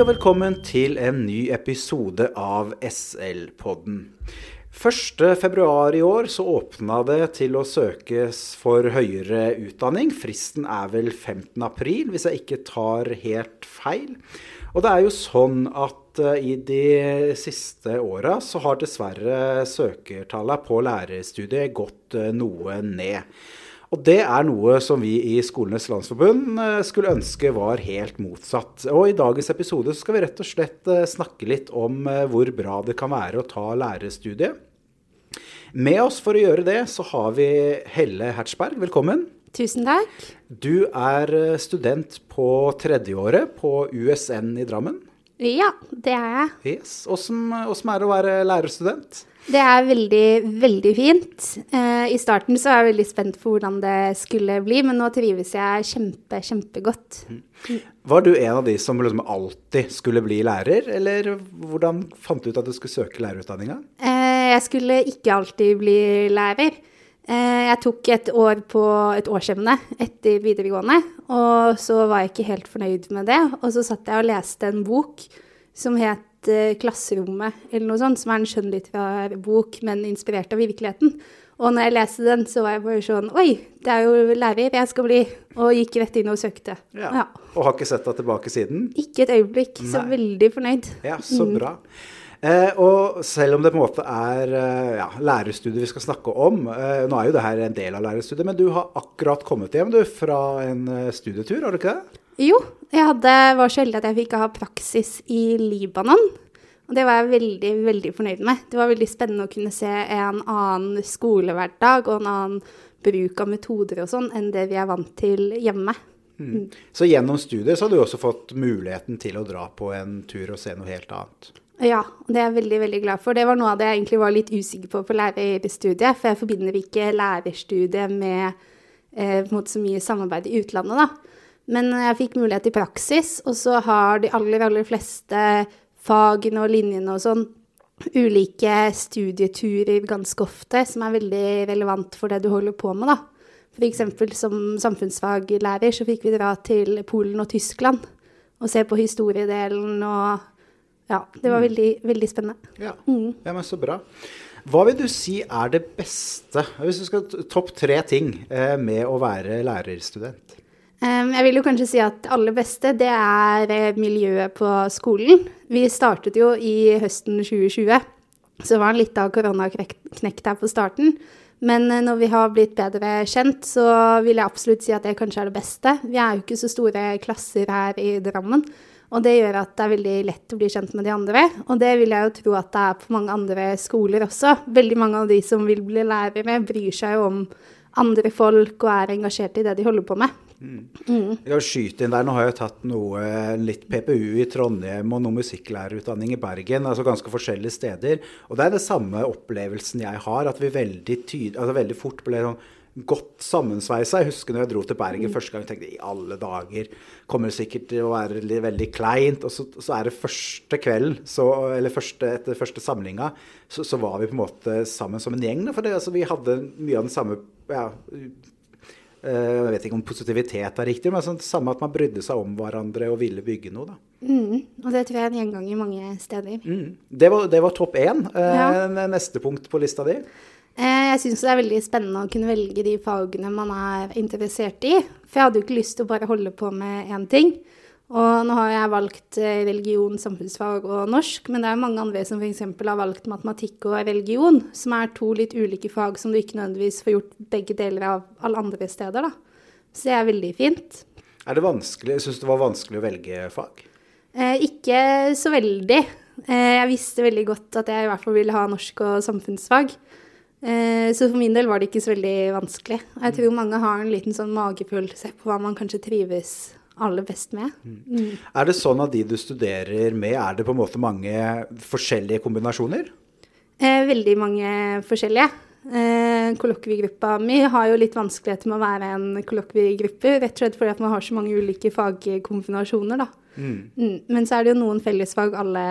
og velkommen til en ny episode av SL-podden. 1.2 i år så åpna det til å søkes for høyere utdanning. Fristen er vel 15.4, hvis jeg ikke tar helt feil. Og det er jo sånn at uh, i de siste åra så har dessverre søkertallene på lærerstudiet gått uh, noe ned. Og det er noe som vi i Skolenes landsforbund uh, skulle ønske var helt motsatt. Og i dagens episode skal vi rett og slett snakke litt om hvor bra det kan være å ta lærerstudiet. Med oss for å gjøre det så har vi Helle Hertzberg. Velkommen. Tusen takk. Du er eh, student på tredjeåret på USN i Drammen. Ja, det er jeg. Yes. Er det å være lærerstudent? Det er veldig, veldig fint. Eh, I starten så var jeg veldig spent på hvordan det skulle bli, men nå trives jeg kjempe, kjempegodt. Var du en av de som liksom alltid skulle bli lærer, eller hvordan fant du ut at du skulle søke lærerutdanninga? Eh, jeg skulle ikke alltid bli lærer. Eh, jeg tok et år på et årsemne etter videregående, og så var jeg ikke helt fornøyd med det. Og så satt jeg og leste en bok som het eh, 'Klasserommet', eller noe sånt, som er en skjønnlitterær bok, men inspirert av virkeligheten. Og når jeg leste den, så var jeg bare sånn Oi, det er jo lærer jeg skal bli. Og gikk rett inn og søkte. Ja. ja. Og har ikke sett deg tilbake siden? Ikke et øyeblikk. Nei. Så veldig fornøyd. Ja, så mm. bra. Mm. Eh, og selv om det på en måte er eh, ja, lærerstudiet vi skal snakke om eh, Nå er jo det her en del av lærerstudiet, men du har akkurat kommet hjem du, fra en eh, studietur, har du ikke det? Jo, jeg hadde, var så heldig at jeg fikk ha praksis i Libanon. Og det var jeg veldig, veldig fornøyd med. Det var veldig spennende å kunne se en annen skolehverdag og en annen bruk av metoder og sånn enn det vi er vant til hjemme. Mm. mm. Så gjennom studiet så har du også fått muligheten til å dra på en tur og se noe helt annet? Ja, det er jeg veldig veldig glad for. Det var noe av det jeg egentlig var litt usikker på på lærerstudiet. For jeg forbinder ikke lærerstudiet med eh, så mye samarbeid i utlandet, da. Men jeg fikk mulighet til praksis, og så har de aller, aller fleste fagene og linjene og sånn ulike studieturer ganske ofte, som er veldig relevant for det du holder på med, da. F.eks. som samfunnsfaglærer så fikk vi dra til Polen og Tyskland og se på historiedelen og ja, det var mm. veldig, veldig spennende. Ja. Mm. ja, men så bra. Hva vil du si er det beste, hvis du skal topp tre ting eh, med å være lærerstudent? jeg vil jo kanskje si at det aller beste, det er eh, miljøet på skolen. Vi startet jo i høsten 2020, så det var en litt av koronaknekt her på starten. Men eh, når vi har blitt bedre kjent, så vil jeg absolutt si at det kanskje er det beste. Vi er jo ikke så store klasser her i Drammen. Og det gjør at det er veldig lett å bli kjent med de andre. Og det vil jeg jo tro at det er på mange andre skoler også. Veldig mange av de som vil bli lærere, bryr seg jo om andre folk og er engasjert i det de holder på med. Mm. Mm. Jeg skyte inn der, Nå har jeg tatt noe litt PPU i Trondheim og noe musikklærerutdanning i Bergen. altså Ganske forskjellige steder. Og det er det samme opplevelsen jeg har. At vi veldig, tyd, altså veldig fort ble sånn godt sammensveisa. Jeg husker når jeg dro til Bergen første gang, tenkte i alle dager kommer det sikkert til å være veldig kleint. Og så, så er det første kvelden, så, eller første, etter første samlinga, så, så, var vi på en måte sammen som en gjeng. For det, altså, vi hadde mye av den samme ja, eh, jeg vet ikke om positivitet er riktig, men sånn, samme at man brydde seg om hverandre og ville bygge noe. da. Mm, og det tror jeg er en gjengang i mange steder. Mm. Det var, det var topp én. Eh, ja. Neste punkt på lista di? Jeg syns det er veldig spennende å kunne velge de fagene man er interessert i. For jeg hadde jo ikke lyst til å bare holde på med én ting. Og nå har jeg valgt eh, religion, samfunnsfag og norsk, men det er mange andre som f.eks. har valgt matematikk og religion, som er to litt ulike fag som du ikke nødvendigvis får gjort begge deler av alle andre steder, da. Så det er veldig fint. Er det vanskelig, Syns du det var vanskelig å velge fag? Eh, ikke så veldig. Eh, jeg visste veldig godt at jeg i hvert fall ville ha norsk og samfunnsfag. Eh, så for min del var det ikke så veldig vanskelig. Jeg tror mange har en liten sånn magefølelse på hva man kanskje trives aller best med. Mm. Mm. Er det sånn at de du studerer med, er det på en måte mange forskjellige kombinasjoner? Eh, veldig mange forskjellige. Eh, kollokviegruppa mi har jo litt vanskeligheter med å være en kollokviegruppe, rett og slett fordi at man har så mange ulike fagkombinasjoner, da. Mm. mm. Men så er det jo noen fellesfag alle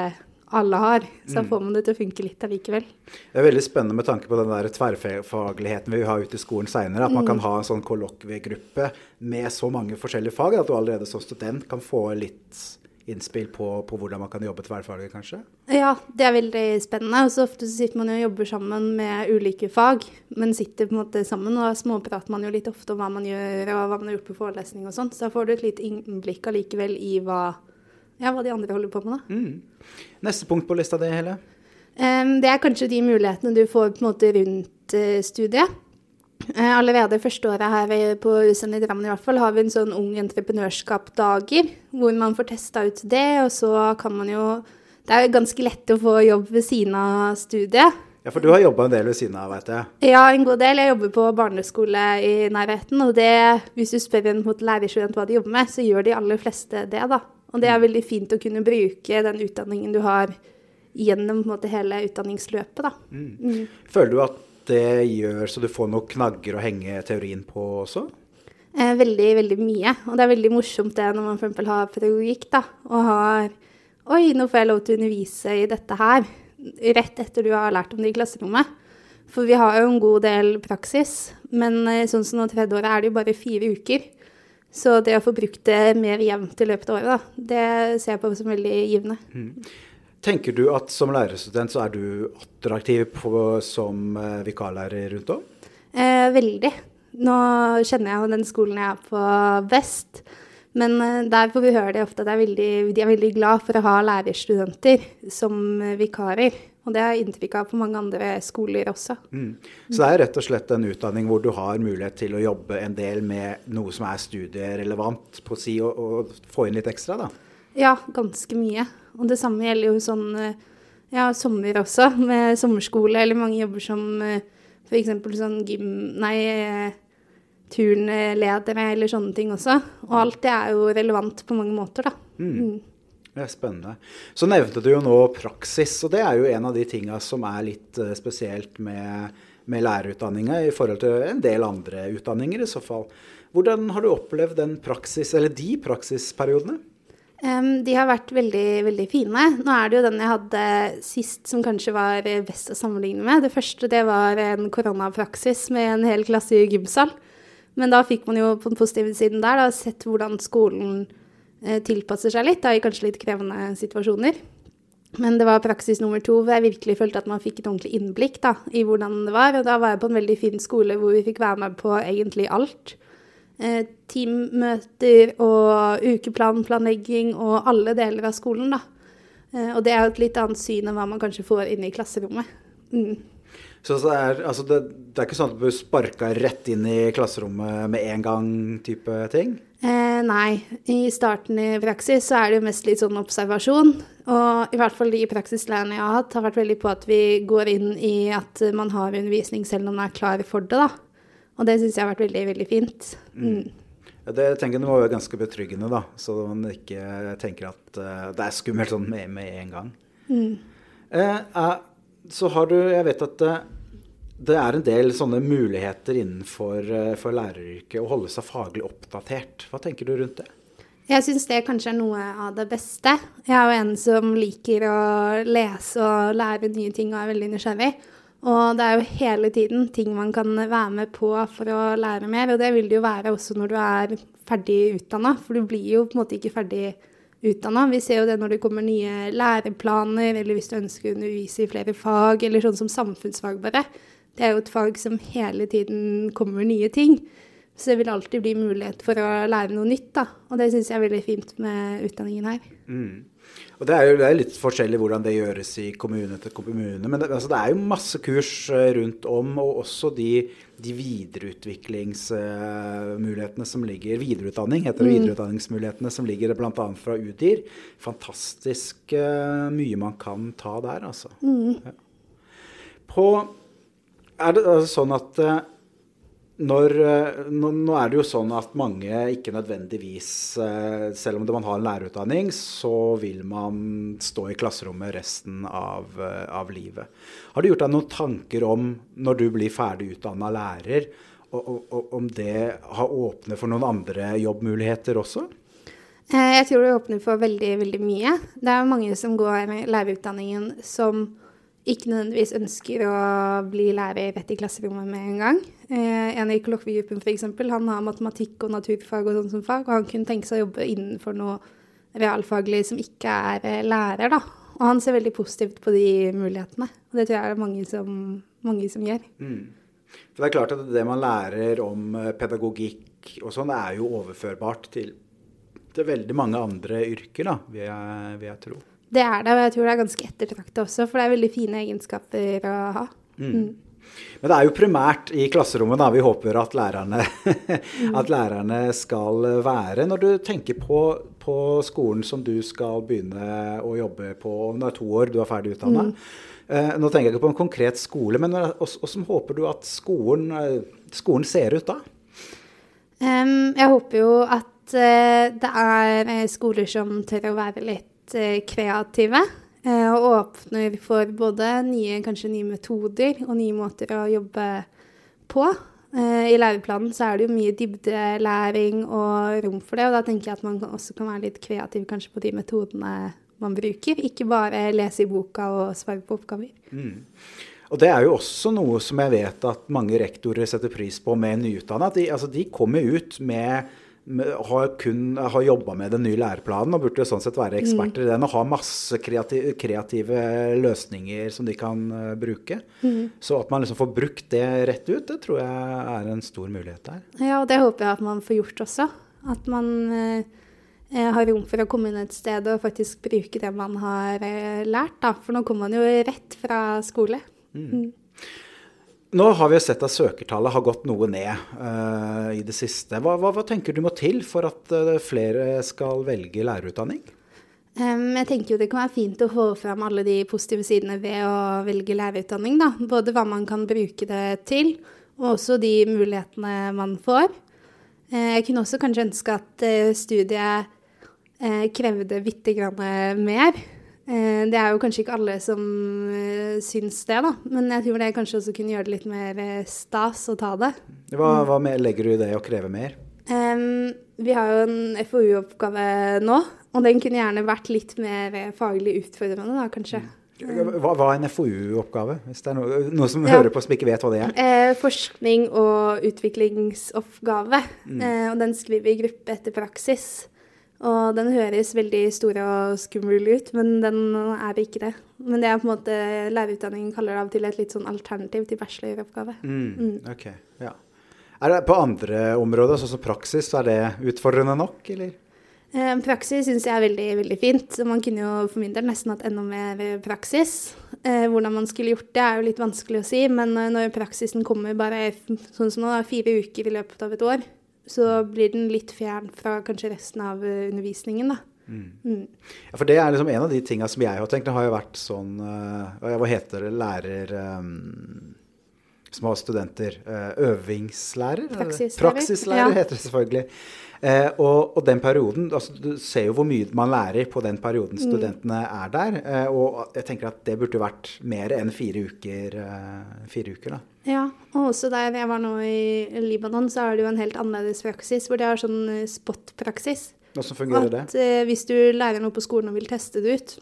alle har. Så da mm. får man det til å funke litt allikevel. Det er veldig spennende med tanke på den der tverrfagligheten vi vil ha ute i skolen seinere. At man kan mm. ha en sånn kollokviegruppe med så mange forskjellige fag at du allerede som student kan få litt innspill på, på hvordan man kan jobbe tverrfaglig, kanskje? Ja, det er veldig spennende. Og så ofte så sitter man jo og jobber sammen med ulike fag, men sitter på en måte sammen, og småprater man jo litt ofte om hva man gjør, og hva man har gjort på forelesning og sånt. Så da får du et lite innblikk allikevel i hva, ja, hva de andre holder på med, da. Mm. Neste punkt på lista di, Helle? Um, det er kanskje de mulighetene du får på en måte rundt uh, studiet. Uh, allerede første året her på USN i Drammen i hvert fall har vi en sånn ung entreprenørskap-dager, hvor man får testa ut det, og så kan man jo Det er jo ganske lett å få jobb ved siden av studiet. Ja, for du har jobba en del ved siden av, veit jeg. Ja, en god del. Jeg jobber på barneskole i nærheten, og det, hvis du spør en lærerstudent hva de jobber med, så gjør de aller fleste det, da. Og det er veldig fint å kunne bruke den utdanningen du har gjennom måte, hele utdanningsløpet. Da. Mm. Mm. Føler du at det gjør så du får noen knagger å henge teorien på også? Eh, veldig, veldig mye. Og det er veldig morsomt det når man f.eks. har pedagogikk da, og har Oi, nå får jeg lov til å undervise i dette her. Rett etter du har lært om det i klasserommet. For vi har jo en god del praksis, men eh, sånn som nå tredje året er det jo bare fire uker. Så det å få brukt det mer jevnt i løpet av året, da, det ser jeg på som veldig givende. Mm. Tenker du at som lærerstudent så er du attraktiv på, som eh, vikarlærer rundt om? Eh, veldig. Nå kjenner jeg jo den skolen jeg er på best. Men eh, der får vi høre det ofte at er de er veldig glad for å ha lærerstudenter som vikarer. Og det har jeg inntrykk av på mange andre skoler også. Mm. Så det er rett og slett en utdanning hvor du har mulighet til å jobbe en del med noe som er studierelevant på si, og, og få inn litt ekstra, da? Ja, ganske mye. Og det samme gjelder jo sånn ja, sommer også, med sommerskole, eller mange jobber som f.eks. sånn gym... Nei, turnledere eller sånne ting også. Og alt det er jo relevant på mange måter, da. Mm. Det er spennende. Så nevnte du jo nå praksis, og det er jo en av de tinga som er litt spesielt med, med lærerutdanninga i forhold til en del andre utdanninger i så fall. Hvordan har du opplevd den praksis, eller de praksisperiodene? Um, de har vært veldig, veldig fine. Nå er det jo den jeg hadde sist som kanskje var best å sammenligne med. Det første det var en koronapraksis med en hel klasse i gymsal. Men da fikk man jo på den positive siden der da, sett hvordan skolen eh, tilpasser seg litt da, i kanskje litt krevende situasjoner. Men det var praksis nummer to hvor jeg virkelig følte at man fikk et ordentlig innblikk da, i hvordan det var. Og da var jeg på en veldig fin skole hvor vi fikk være med på egentlig alt eh, teammøter og ukeplanplanlegging og alle deler av skolen, da. Eh, og det er jo et litt annet syn enn hva man kanskje får inne i klasserommet. Mm. Så det er, altså det, det er, ikke sånn at du sparka rett inn i klasserommet med en gang type ting? Eh, nei. I starten i praksis så er det jo mest litt sånn observasjon. Og i hvert fall de praksislærerne jeg har hatt, har vært veldig på at vi går inn i at man har undervisning selv om man er klar for det, da. Og det syns jeg har vært veldig, veldig fint. Mm. mm. Ja, det tenker jeg var jo ganske betryggende, da. Så man ikke tenker at uh, det er skummelt sånn med, med en gang. Mm. Uh, så har du Jeg vet at uh, det er en del sånne muligheter innenfor for læreryrket å holde seg faglig oppdatert. Hva tenker du rundt det? Jeg syns det kanskje er noe av det beste. Jeg er jo en som liker å lese og lære nye ting og er veldig nysgjerrig. Og det er jo hele tiden ting man kan være med på for å lære mer. Og det vil det jo være også når du er ferdig utdanna, for du blir jo på en måte ikke ferdig utdanna. Vi ser jo det når det kommer nye læreplaner, eller hvis du ønsker å undervise i flere fag, eller sånn som samfunnsfag bare. Det er jo et fag som hele tiden kommer nye ting. Så det vil alltid bli mulighet for å lære noe nytt, da. Og det syns jeg er veldig fint med utdanningen her. Mm. Og Det er jo det er litt forskjellig hvordan det gjøres i kommune til kommune. Men det, altså det er jo masse kurs eh, rundt om, og også de, de videreutviklingsmulighetene som ligger Videreutdanning heter det. Mm. Videreutdanningsmulighetene som ligger bl.a. fra UDIR. Fantastisk uh, mye man kan ta der, altså. Mm. Ja. På Er det altså sånn at uh, når, eh, nå, nå, er det jo sånn at mange ikke nødvendigvis, eh, selv om man har en lærerutdanning, så vil man stå i klasserommet resten av, eh, av livet. Har du gjort deg noen tanker om, når du blir ferdig utdanna lærer, og, og, om det har åpnet for noen andre jobbmuligheter også? Jeg tror det åpner for veldig, veldig mye. Det er mange som går lærerutdanningen som ikke nødvendigvis ønsker å bli lærer rett i klasserommet med en gang. Eh, en i kollokviegruppen f.eks. han har matematikk og naturfag og sånn som fag, og han kunne tenke seg å jobbe innenfor noe realfaglig som ikke er eh, lærer, da. Og han ser veldig positivt på de mulighetene. Og det tror jeg det er mange som, mange som gjør. Mm. For det er klart at det man lærer om eh, pedagogikk og sånn, er jo overførbart til, til veldig mange andre yrker, da, vil jeg, vil jeg, tro. Det er det, og jeg tror det er ganske ettertrakta også, for det er veldig fine egenskaper å ha. Mm. Mm. Men det er jo primært i klasserommet da vi håper at lærerne, at lærerne skal være. Når du tenker på, på, skolen som du skal begynne å jobbe på om det er to år, du er ferdig utdanna. Mm. Eh, nå tenker jeg ikke på en konkret skole, men hvordan håper du at skolen, eh, skolen ser ut da? Um, jeg håper jo at uh, det er skoler som tør å være litt uh, kreative. Eh, og åpner for både nye, kanskje nye metoder og nye måter å jobbe på. Eh, I læreplanen så er det jo mye dybdelæring og rom for det, og da tenker jeg at man også kan være litt kreativ kanskje på de metodene man bruker, ikke bare lese i boka og svare på oppgaver. Mm. Og Det er jo også noe som jeg vet at mange rektorer setter pris på med nyutdanna. De, altså de kommer ut med har, kun, har jobba med den nye læreplanen og burde sånn sett være eksperter mm. i den og ha masse kreative, kreative løsninger som de kan uh, bruke. Mm. Så at man liksom får brukt det rett ut, det tror jeg er en stor mulighet der. Ja, og det håper jeg at man får gjort også. At man uh, har rom for å komme inn et sted og faktisk bruke det man har uh, lært. Da. For nå kommer man jo rett fra skole. Mm. Nå har vi sett at søkertallet har gått noe ned uh, i det siste. Hva, hva, hva, tenker du må til for at uh, flere skal velge lærerutdanning? Um, jeg tenker jo det kan være fint å få fram alle de positive sidene ved å velge lærerutdanning. Da. Både hva man kan bruke det til, og også de mulighetene man får. Uh, jeg kunne også kanskje ønske at studiet krevde bitte grann mer. Eh, det er jo kanskje ikke alle som uh, syns det, da. Men jeg tror det kanskje også kunne gjøre det litt mer eh, stas å ta det. Hva, hva legger du i det å kreve mer? Um, vi har jo en FoU-oppgave nå, og den kunne gjerne vært litt mer faglig utfordrende, da, kanskje. Hva, hva er en FoU-oppgave, hvis det er noe, noe som ja. hører på som ikke vet hva det er? Eh, forskning og utviklingsoppgave. Mm. Eh, og den skriver vi i gruppe etter praksis. Og den høres veldig stor og skummel ut, men den er ikke det. Men det er på en måte lærerutdanningen kaller det av til et litt sånn alternativ til bacheloroppgave. Mm, mm. Ok, ja. Er det på andre områder, sånn som praksis, så er det utfordrende nok, eller? Eh, praksis syns jeg er veldig, veldig fint. Man kunne jo for min del nesten hatt enda mer praksis. Eh, hvordan man skulle gjort det, er jo litt vanskelig å si, men eh, når praksisen kommer bare sånn som nå, fire uker i løpet av et år, så blir den litt fjern fra kanskje resten av eh, undervisningen, da. Mm. Mm. Ja, for det er liksom en av de tinga som jeg har tenkt. Det har jo vært sånn uh, Hva heter det? Lærer um, som har studenter. Øvingslærer? Praksislærer. Praksislærer ja. heter det selvfølgelig. Uh, og, og, den perioden altså, Du ser jo hvor mye man lærer på den perioden mm. studentene mm. er der. og jeg tenker at det burde vært mer enn fire uker. fire uker da. Ja, og også der jeg var nå i Libanon, så er det jo en helt annerledes praksis, hvor de har sånn eh, spot-praksis. Hvordan fungerer det? At eh, hvis du lærer noe på skolen og vil teste det ut,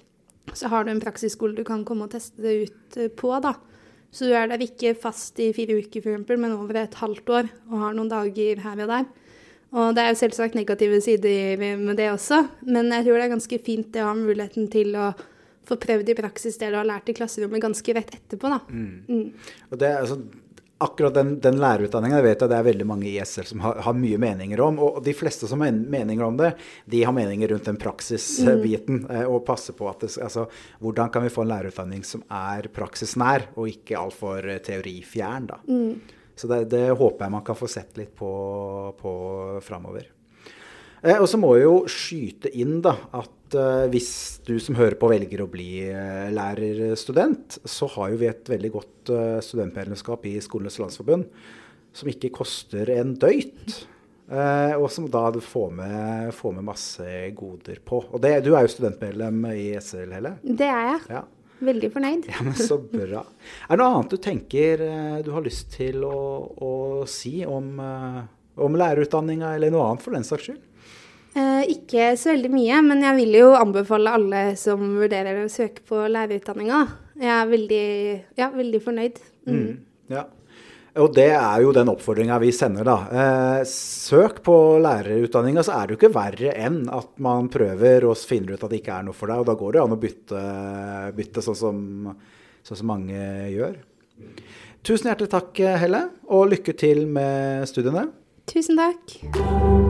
så har du en praksisskole du kan komme og teste det ut eh, på, da. Så du er der ikke fast i fire uker, f.eks., men over et halvt år, og har noen dager her og der. Og det er jo selvsagt negative sider med det også, men jeg tror det er ganske fint det å ha muligheten til å få prøvd i praksis det du har lært i klasserommet ganske rett etterpå. Da. Mm. Mm. Og det, altså, akkurat den, den lærerutdanninga vet jeg det er veldig mange i SL som har, har, mye meninger om. Og de fleste som har meninger om det, de har meninger rundt den praksisbiten. Mm. Og passer på at det, altså, hvordan kan vi få en lærerutdanning som er praksisnær, og ikke altfor eh, teorifjern. da. Mm. Så det, det, håper jeg man kan få sett litt på, på framover. Eh, og så må jeg jo skyte inn da, at eh, hvis du som hører på velger å bli eh, lærerstudent, så har jo vi et veldig godt eh, studentmedlemskap i Skolenes landsforbund som ikke koster en døyt. Eh, og som da får med, får med masse goder på. Og det, du er jo studentmedlem i SL, Helle? Det er jeg. Ja. Veldig fornøyd. Ja, men Så bra. Er det noe annet du tenker eh, du har lyst til å, å si om, om lærerutdanninga, eller noe annet for den saks skyld? Eh, ikke så veldig mye, men jeg vil jo anbefale alle som vurderer å søke på lærerutdanninga. Jeg er veldig, ja, veldig fornøyd. Mm. Mm, ja. Og det er jo den oppfordringa vi sender, da. Eh, søk på lærerutdanninga, så er det jo ikke verre enn at man prøver og finner ut at det ikke er noe for deg. Og da går det an å bytte, bytte sånn, som, sånn som mange gjør. Tusen hjertelig takk, Helle, og lykke til med studiene. Tusen takk.